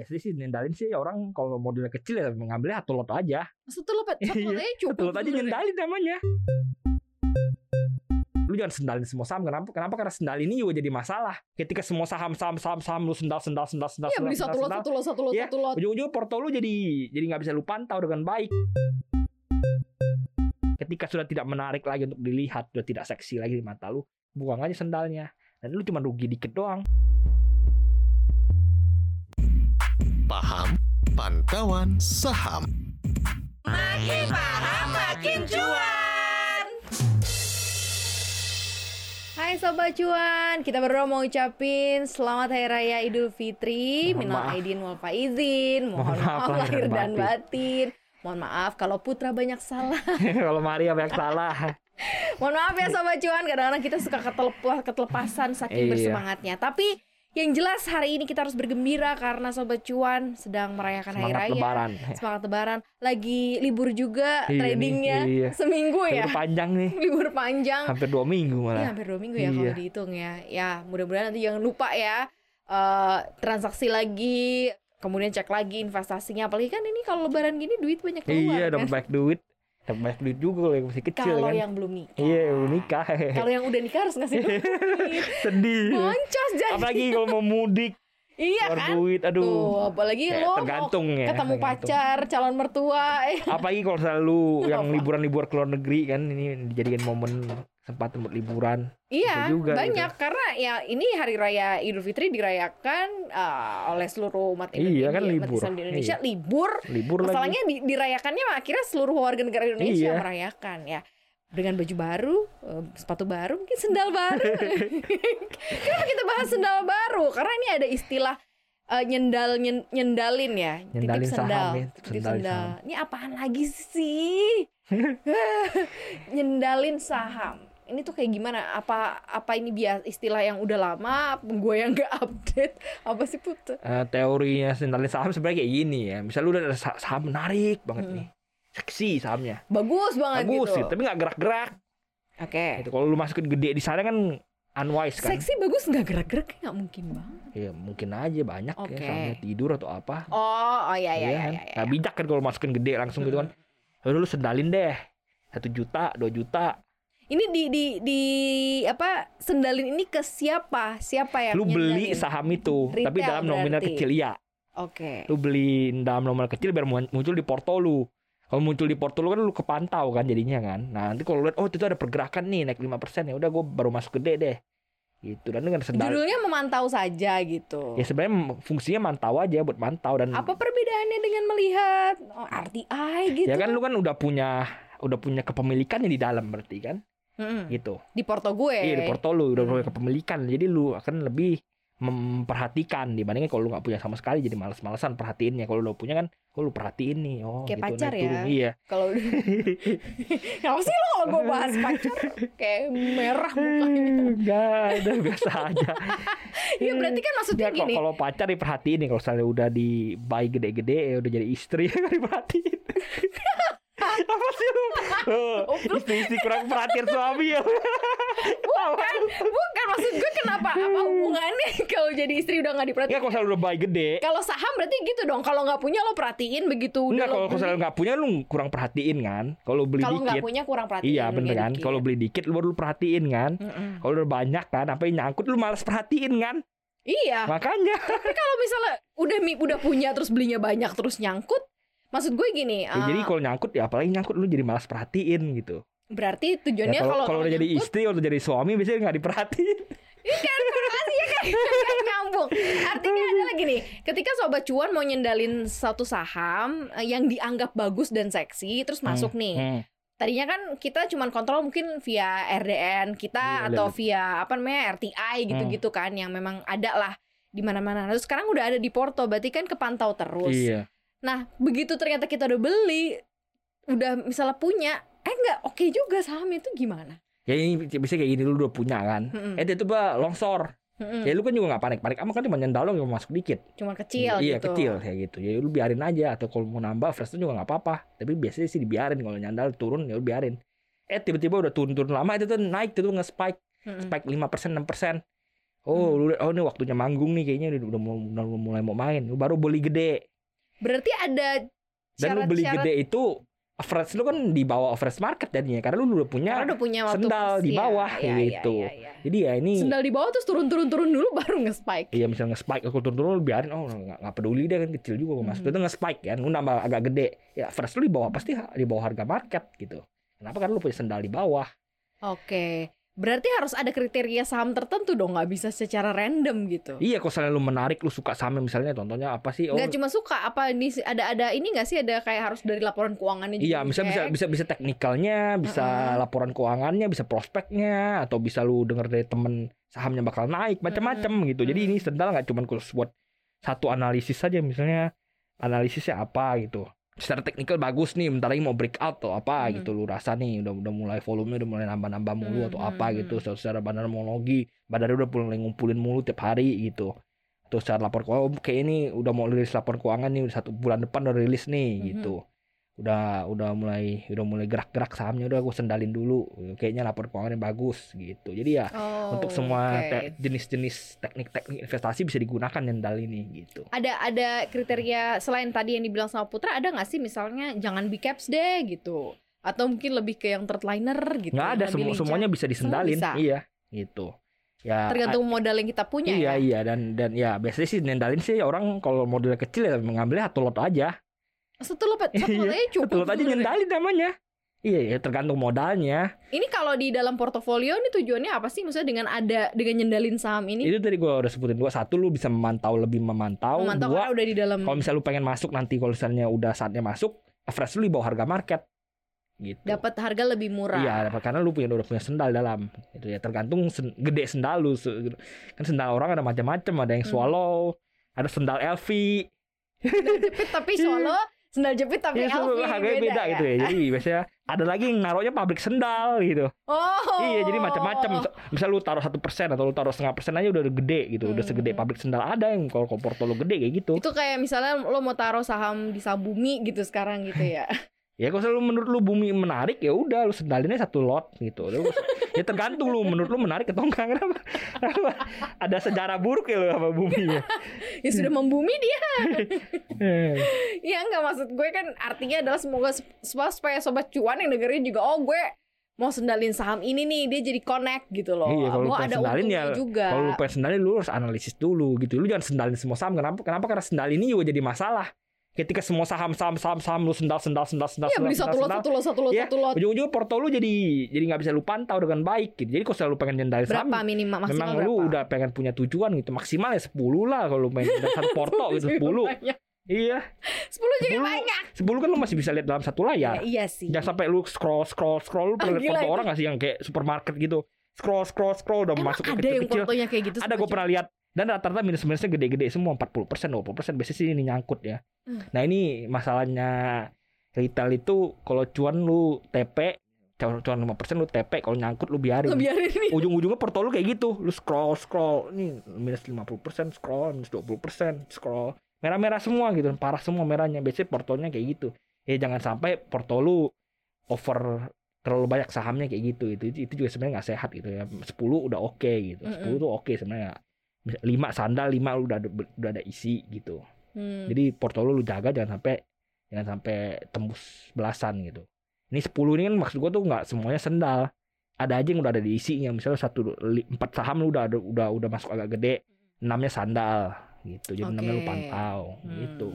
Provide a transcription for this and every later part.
biasanya sih nyendalin sih orang kalau modelnya kecil ya mengambilnya satu lot aja. Satu lot satu Iya, lot aja cukup. Satu lot aja nyendalin namanya. Lu jangan sendalin semua saham. Kenapa? Kenapa? Karena sendal ini juga jadi masalah. Ketika semua saham saham saham saham lu sendal sendal sendal sendal. Iya beli sendal, satu lot, sendal, satu lot, satu lot, Iya, satu lot. Ujung-ujungnya porto lu jadi jadi nggak bisa lu pantau dengan baik. Ketika sudah tidak menarik lagi untuk dilihat, sudah tidak seksi lagi di mata lu, buang aja sendalnya. Dan lu cuma rugi dikit doang. Paham Pantauan Saham. Makin paham makin cuan. Hai Sobat Cuan, kita berdua mau ucapin selamat Hari Raya Idul Fitri, Mohon minal aidin wal faizin, mohon Mohon maaf maaf lahir lahir dan dan batin. Mohon maaf kalau putra banyak salah. Kalau Maria banyak salah. Mohon maaf ya Sobat Cuan, kadang-kadang kita suka ketelepas, ketelepasan saking Iya. bersemangatnya. Tapi yang jelas hari ini kita harus bergembira karena Sobat Cuan sedang merayakan Hari Semangat Raya. lebaran. Semangat lebaran. Lagi libur juga Iya nih, tradingnya iya. seminggu ya. Libur panjang nih. Libur panjang. Hampir dua minggu Iya malah. hampir dua minggu ya kalau Iya. dihitung ya. Ya mudah-mudahan nanti jangan lupa ya eh transaksi lagi, kemudian cek lagi investasinya. Apalagi kan ini kalau lebaran gini duit banyak keluar Iya, kan. dapat banyak duit. Dapat banyak duit juga kalau yang masih kecil Kalau kan. yang belum nikah. Iya, belum nikah. Kalau yang udah nikah harus ngasih duit. Sedih. Boncos jadi. Apalagi kalau mau mudik, iya keluar kan? duit, aduh. Tuh, apalagi Ya, lo mau tergantung ya. ketemu tergantung. pacar, calon mertua. eh. Apalagi kalau selalu yang liburan-liburan ke luar negeri kan ini dijadikan momen sempat buat liburan. Iya, juga banyak karena ya ini hari raya Idul Fitri dirayakan eh, oleh seluruh umat Iya, Indonesia, kan umat libur. Islam di Indonesia Iya. libur. Libur lagi. Masalahnya di- dirayakannya akhirnya seluruh warga negara Indonesia Iya. merayakan ya dengan baju baru, eh, sepatu baru, mungkin sendal baru. Kenapa kita bahas sendal baru? Karena ini ada istilah eh, nyendal nyen- nyendalin ya, Nyendalin titip saham sendal, ya, titip sendal sendal. saham. Ini apaan lagi sih? nyendalin saham. Ini tuh kayak gimana? Apa apa ini biasa istilah yang udah lama? Gue yang gak update? Apa sih put? Eh, teorinya sendalin saham sebenarnya kayak gini ya. Misal lu udah ada sa- saham menarik banget Hmm. nih. Seksi sahamnya. Bagus banget Bagus gitu. sih, tapi nggak gerak-gerak. Oke. Itu kalau lu masukin gede di sana kan unwise kan. Seksi bagus nggak gerak-gerak nggak mungkin banget. Ya mungkin aja banyak Oke. ya sahamnya tidur atau apa. Oh, oh iya iya Iya iya. kan? iya, Nah, bijak kan kalau masukin gede langsung gitu kan. Lalu lu sendalin deh. Satu juta, dua juta. Ini di di di apa sendalin ini ke siapa? Siapa yang Lu beli nyendalin? saham itu, tapi Retail dalam nominal berarti. kecil iya. Oke. Lu beli dalam nominal kecil biar mun- muncul di porto lu. Kalau muncul di porto lu kan lu kepantau kan jadinya kan. Nah, nanti kalau lihat oh itu ada pergerakan nih naik 5% ya udah gua baru masuk gede deh. Gitu dan dengan sendal. Judulnya memantau saja gitu. Ya sebenarnya fungsinya mantau aja buat mantau dan Apa perbedaannya dengan melihat oh, RTI gitu? ya kan lu kan udah punya udah punya kepemilikannya di dalam berarti kan Mm-mm. gitu. Di porto gue. Iya di porto lu udah punya kepemilikan jadi lu akan lebih memperhatikan dibandingin kalau lu nggak punya sama sekali jadi males-malesan perhatiinnya kalau lu punya kan oh lu perhatiin nih oh Kayak gitu, pacar naik turun. ya. iya Kalau Kenapa sih lo kalau gue bahas pacar kayak merah mukanya? enggak udah biasa aja Iya berarti kan maksudnya Ya, kalau- gini. kalau pacar diperhatiin nih kalau misalnya udah di bayi gede-gede ya udah jadi istri nggak diperhatiin apa sih lu? Oh, istri-istri kurang perhatian suami ya? Bukan, bukan. Maksud gue kenapa? Apa hubungannya? Kalau jadi istri udah nggak diperhatiin? Enggak kalau misalnya udah bayi gede. Kalau saham berarti gitu dong. Kalau nggak punya lo perhatiin begitu. Enggak kalau misalnya nggak punya lu kurang perhatiin kan? Kalau beli Kalau nggak dikit. punya kurang perhatiin. Iya bener kan? dikit. Kalau beli dikit lu baru lu perhatiin kan. Kalau udah banyak kan Apa yang nyangkut lu malas perhatiin kan? Iya. Makanya. Tapi kalau misalnya udah udah punya terus belinya banyak terus nyangkut, maksud gue gini. ya, eh, Jadi kalau nyangkut ya apalagi nyangkut lu jadi malas perhatiin gitu berarti Ya, tujuannya kalau kalau kalau udah jadi istri atau jadi suami biasanya nggak diperhatiin Makasih ya kan Nggak nyambung Artinya adalah gini Ketika Sobat Cuan mau nyendalin satu saham eh, Yang dianggap bagus dan seksi Terus masuk nih Hmm. Tadinya kan kita cuman kontrol mungkin via RDN kita Iya, Atau lihat. via apa namanya RTI gitu-gitu kan Yang memang ada lah di mana-mana. Terus sekarang udah ada di Porto, berarti kan kepantau terus. Iya Nah, begitu ternyata kita udah beli, udah misalnya punya, eh nggak oke juga saham itu gimana? Ya ini bisa kayak gini lu udah punya kan Mm-mm. Eh itu bah longsor Mm-mm. Ya lu kan juga gak panik-panik Amat kan cuma nyendal dong yang masuk dikit Cuma kecil Iya gitu. kecil kayak gitu Ya lu biarin aja Atau kalau mau nambah fresh juga gak apa-apa Tapi biasanya sih dibiarin Kalau nyandal turun ya lu biarin Eh tiba-tiba udah turun-turun lama Itu tuh naik itu tuh nge-spike Mm-mm. Spike 5% 6% Oh, Hmm. lu oh ini waktunya manggung nih kayaknya udah, udah, udah mulai mau main. Lu baru beli gede. Berarti ada Dan lu beli gede itu average lu kan di bawah average market jadinya karena lu udah punya. Karena udah punya waktu sendal pas- di bawah, iya, gitu. iya, iya, iya. Jadi ya ini Sendal di bawah terus turun-turun-turun dulu baru nge-spike. Iya misalnya nge-spike aku turun-turun lu biarin oh nggak nggak peduli deh kan kecil juga gue masuk Mhm. itu nge-spike kan lu nambah agak gede ya first lu di bawah pasti di bawah harga market gitu kenapa kan lu punya sendal di bawah Oke. Berarti harus ada kriteria saham tertentu dong, nggak bisa secara random gitu. iya kalau misalnya lu menarik lu suka saham misalnya contohnya apa sih oh Nggak cuma suka, apa ini ada ada ini nggak sih ada kayak harus dari laporan keuangannya juga Iya, bisa bisa bisa bisa teknikalnya, bisa Mm-mm. laporan keuangannya, bisa prospeknya, atau bisa lu denger dari temen sahamnya bakal naik, macam-macam gitu. Jadi ini sendal nggak cuma khusus buat satu analisis saja, misalnya analisisnya apa gitu. Secara teknikal bagus nih, bentar lagi mau breakout atau apa Mm. gitu lu rasa nih udah udah mulai volume udah mulai nambah-nambah mulu Mm, atau mm, apa gitu. Secara, secara bandarmologi, badannya udah mulai ngumpulin mulu tiap hari gitu. Atau secara lapor keuangan, oh, kayak ini udah mau rilis lapor keuangan nih, udah satu bulan depan udah rilis nih Mhm. gitu udah udah mulai udah mulai gerak-gerak sahamnya udah gue sendalin dulu. Kayaknya lapor keuangannya bagus gitu. Jadi ya Oh, untuk semua oke. te- jenis-jenis teknik-teknik investasi bisa digunakan nyendal ini gitu. Ada ada kriteria selain tadi yang dibilang sama Putra ada nggak sih misalnya jangan big caps deh gitu. Atau mungkin lebih ke yang third liner gitu nggak ada yang semua lebih semuanya bisa disendalin. bisa? iya gitu. Ya tergantung modal yang kita punya iya ya. iya dan dan ya biasanya sih nyendalin sih orang kalau model kecil ya mengambilnya satu lot aja Iya, lot aja cukup satu lot aja nyendalin namanya. Iya ya tergantung modalnya. Ini kalau di dalam portofolio ini tujuannya apa sih? Maksudnya dengan ada dengan nyendalin saham ini? Itu tadi gua udah sebutin dua satu lu bisa memantau lebih memantau memantau dua udah di dalam. kalau misalnya lu pengen masuk nanti kalau misalnya udah saatnya masuk average lu di bawah harga market. Gitu. Dapat harga lebih murah. Iya dapat karena lu punya udah punya sendal dalam. Itu ya tergantung sen- gede sendal lu Se- kan sendal orang ada macam-macam ada yang Hmm. swallow ada sendal LV jepit tapi solo sendal jepit tapi Iya, LV harganya beda, gitu ya. Jadi biasanya ada lagi yang naruhnya pabrik sendal gitu. oh Iya, jadi macam-macam. Misal, misal lu taruh satu persen atau lu taruh setengah persen aja udah gede gitu, udah Hmm. segede pabrik sendal ada yang kalau kalau porto lu gede kayak gitu. itu kayak misalnya lo mau taruh saham di saham bumi gitu sekarang gitu ya Ya kalau selalu menurut lu bumi menarik ya udah lu sendalinnya satu lot gitu. Lu- ya tergantung lu menurut lu menarik atau enggak kenapa? Kenapa? Ada sejarah buruk ya lu sama bumi ya. ya sudah membumi dia ya enggak maksud gue kan artinya adalah semoga supaya sobat cuan yang dengerin juga oh gue mau sendalin saham ini nih dia jadi connect gitu loh Iya, kalau lu pengen ada sendalin ya, juga Kalau lu pengen sendalin lu harus analisis dulu gitu. Lu jangan sendalin semua saham. Kenapa? Kenapa? Karena sendal ini juga jadi masalah. Ketika semua saham saham saham saham lu sendal sendal sendal sendal beli sendal, satu lot sendal, satu lot satu lot Iya, satu lot. ujung-ujungnya porto lu jadi jadi nggak bisa lu pantau dengan baik gitu. Jadi kalau selalu pengen nyendalin saham berapa minimal? Maksimal memang berapa? lu udah pengen punya tujuan gitu. Maksimal ya 10 lah kalau lu main satu porto gitu 10 Banyak. iya. 10 juga 10 banyak. 10 kan lu masih bisa lihat dalam satu ya, layar. Iya sih. Jangan sampai lu scroll scroll scroll lu pernah Ah, lihat itu. orang gak sih yang kayak supermarket gitu? Scroll scroll scroll udah Emang masuk ke ada yang fotonya kayak gitu ada gue pernah lihat dan rata-rata minus minusnya gede-gede semua 40% 20% biasanya sih ini nyangkut ya. Hmm. nah ini masalahnya retail itu kalau cuan lu TP cuan cuan 5% lu TP kalau nyangkut lu biarin. Lo biarin ujung-ujungnya porto lu kayak gitu. Lu scroll scroll ini minus 50% scroll minus 20% scroll. Merah-merah semua gitu parah semua merahnya. Biasanya portonya kayak gitu. Ya jangan sampai porto lu over terlalu banyak sahamnya kayak gitu. Itu itu juga sebenarnya nggak sehat gitu ya. 10 udah oke gitu. 10 Mm-mm. tuh oke sebenarnya 5 sandal 5 lu udah ada, udah ada isi gitu Hmm. jadi porto lu jaga jangan sampai jangan sampai tembus belasan gitu. Ini 10 ini kan maksud gua tuh nggak semuanya sendal. Ada aja yang udah ada di isinya. Misalnya satu empat saham lu udah ada udah udah masuk agak gede, enamnya sandal gitu. Jadi enamnya lu pantau Hmm. gitu.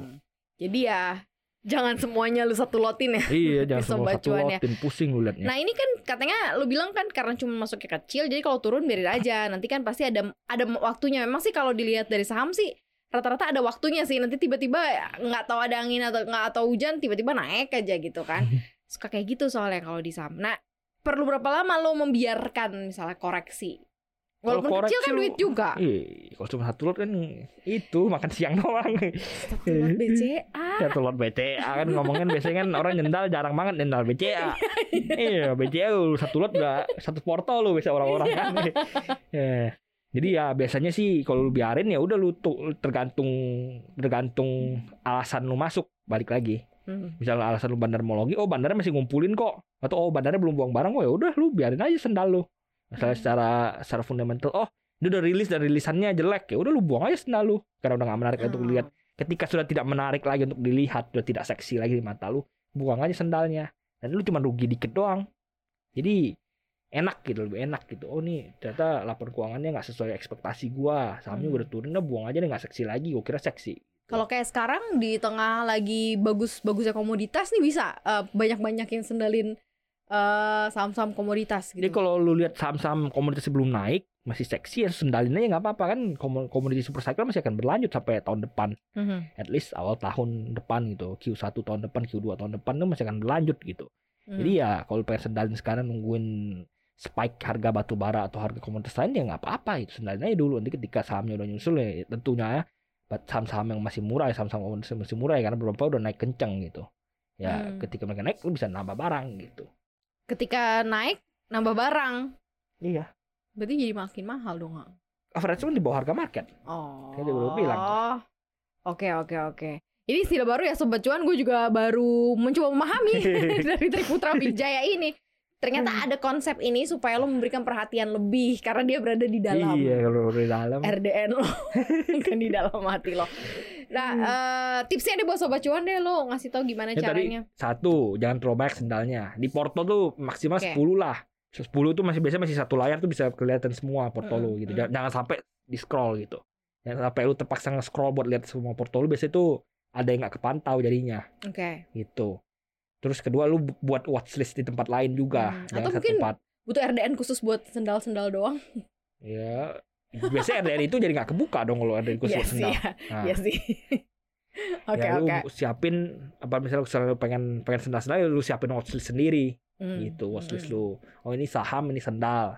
Jadi ya jangan semuanya lu satu lotin ya. Iya, jangan semua satu ya. lotin pusing lu liatnya. Nah ini kan katanya lu bilang kan karena cuma masuknya kecil jadi kalau turun biarin aja nanti kan pasti ada ada waktunya memang sih kalau dilihat dari saham sih rata-rata ada waktunya sih nanti tiba-tiba nggak tahu ada angin atau nggak atau hujan tiba-tiba naik aja gitu kan suka kayak gitu soalnya kalau di saham nah perlu berapa lama lo membiarkan misalnya koreksi Kalau walaupun kecil koreksi kan duit juga Iya, kalau cuma satu lot kan itu makan siang doang. satu lot BCA Satu lot BCA kan ngomongin biasanya kan orang nyendal jarang banget nyendal BCA. iya, BCA lu satu lot udah satu porto lu biasa orang-orang kan. Jadi ya biasanya sih kalau lu biarin ya udah lu tergantung tergantung alasan lu masuk balik lagi. Hmm. Misalnya alasan lu bandarmologi, oh bandarnya masih ngumpulin kok. Atau oh bandarnya belum buang barang, oh ya udah lu biarin aja sendal lu. Misalnya Hmm. secara secara fundamental, oh Dia udah rilis dan rilisannya jelek ya udah lu buang aja sendal lu karena udah gak menarik untuk Oh. dilihat. Ketika sudah tidak menarik lagi untuk dilihat, sudah tidak seksi lagi di mata lu, buang aja sendalnya. Dan lu cuma rugi dikit doang. Jadi enak gitu, lebih enak gitu. Oh nih ternyata laporan keuangannya nggak sesuai ekspektasi gua. Sahamnya Hmm. udah turun, udah buang aja deh nggak seksi lagi. Gua kira seksi. Kalau kayak sekarang di tengah lagi bagus-bagusnya komoditas nih bisa eh, banyak-banyakin sendalin eh, saham-saham komoditas gitu. Jadi kalau lu lihat saham-saham komoditas sebelum naik masih seksi ya sendalin aja nggak apa-apa kan Komo- komoditi super cycle masih akan berlanjut sampai tahun depan Mhm. at least awal tahun depan gitu Q1 tahun depan Q2 tahun depan tuh masih akan berlanjut gitu Mhm. jadi ya kalau pengen sendalin sekarang nungguin spike harga batu bara atau harga komoditas lain ya nggak apa-apa itu sendalin aja dulu nanti ketika sahamnya udah nyusul ya tentunya ya saham-saham yang masih murah ya saham-saham komoditas yang masih murah ya karena beberapa udah naik kenceng gitu ya Hmm. ketika mereka naik lu bisa nambah barang gitu ketika naik nambah barang, iya berarti jadi makin mahal dong. Average kan di bawah harga market Oh. Kayak baru bilang. Oke oke oke. Ini istilah baru ya sobat cuan, gue juga baru mencoba memahami dari Trik Putra Wijaya ini. Ternyata Hmm. ada konsep ini supaya lo memberikan perhatian lebih karena dia berada di dalam iya kalau di dalam RDN lo, bukan di dalam hati lo. Nah, Hmm. eh, tipsnya deh buat sobat cuan deh lo ngasih tahu gimana Ya, tadi caranya. satu jangan terlalu banyak sendalnya di Porto tuh maksimal Oke. 10 lah 10 tuh masih biasanya masih satu layar tuh bisa kelihatan semua Porto lu Mm-mm, gitu jangan, jangan sampai di scroll gitu jangan sampai lu terpaksa nge-scroll buat lihat semua Porto lu biasanya tuh ada yang nggak kepantau jadinya Oke. gitu terus kedua lu bu- buat watchlist di tempat lain juga Hmm, atau mungkin- tempat Butuh RDN khusus buat sendal-sendal doang. ya biasanya RDN itu jadi nggak kebuka dong kalau RDN khusus Iya buat sih. sendal ya. Nah, Iya sih. Oke ya lu oke. siapin apa misalnya lu pengen pengen sendal-sendal ya lu siapin watchlist sendiri Hmm, gitu watchlist hmm. lu oh ini saham ini sendal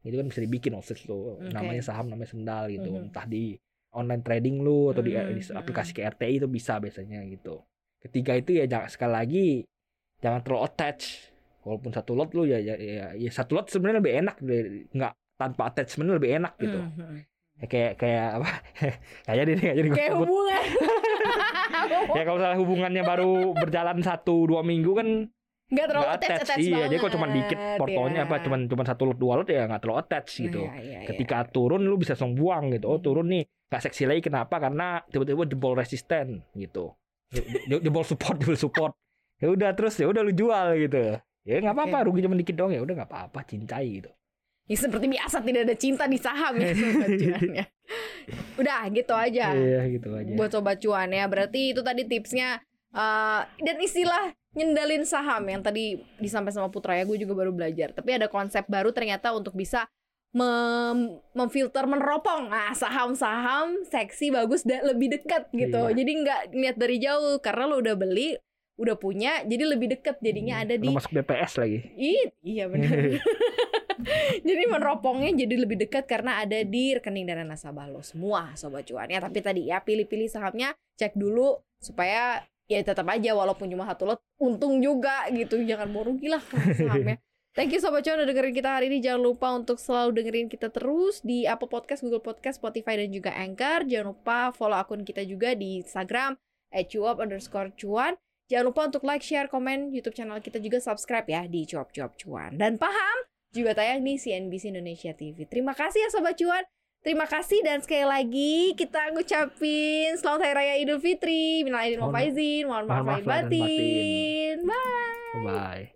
itu kan bisa dibikin watchlist lu Oke. namanya saham namanya sendal gitu Mhm. entah di online trading lu atau di, Mhm, di mhm. aplikasi KRTI itu bisa biasanya gitu ketiga itu ya sekali lagi jangan terlalu attach walaupun satu lot lu ya ya, ya, ya satu lot sebenarnya lebih enak nggak tanpa attachment lebih enak gitu Hmm, hmm. Ya, kayak kayak apa kayak jadi kayak jadi Kayak hubungan. ya kalau misalnya hubungannya baru berjalan satu dua minggu kan Nggak terlalu nggak attach, attach iya dia kok cuma dikit portonya ya. apa cuman cuman satu lot dua lot ya nggak terlalu attach gitu Iya, iya, iya. ketika turun lu bisa langsung buang gitu oh Hmm. turun nih nggak seksi lagi kenapa karena tiba-tiba jebol resisten gitu Je- je- jebol support jebol support ya udah terus ya udah lu jual gitu ya nggak apa-apa rugi cuma dikit dong ya udah nggak apa-apa cintai gitu Ya, seperti biasa tidak ada cinta di saham ya sobat cuan ya. Udah gitu aja. iya gitu aja buat sobat cuan ya. Berarti itu tadi tipsnya eh, dan istilah nyendalin saham yang tadi disampaikan sama Putra ya, gue juga baru belajar. Tapi ada konsep baru ternyata untuk bisa mem memfilter meneropong nah saham-saham seksi bagus dan lebih dekat gitu. Iya. Jadi nggak lihat dari jauh karena lo udah beli, udah punya, jadi lebih dekat jadinya ada di Lu masuk BPS lagi Ih, iya benar. jadi meneropongnya jadi lebih dekat karena ada di rekening dana nasabah lo semua sobat cuan ya. Tapi tadi ya pilih-pilih sahamnya, cek dulu supaya ya tetap aja walaupun cuma satu lot untung juga gitu. Jangan mau rugi lah sahamnya. Thank you Sobat Cuan udah dengerin kita hari ini. Jangan lupa untuk selalu dengerin kita terus di Apple Podcast, Google Podcast, Spotify, dan juga Anchor. Jangan lupa follow akun kita juga di Instagram, cuap underscore cuan. Jangan lupa untuk like, share, komen YouTube channel kita juga subscribe ya di Cuap Cuap Cuan. Dan paham juga tayang di CNBC Indonesia TV. Terima kasih ya Sobat Cuan. Terima kasih dan sekali lagi kita ngucapin selamat Hari Raya Idul Fitri. Minal aidin wal faizin, mohon maaf lahir batin. Bye. bye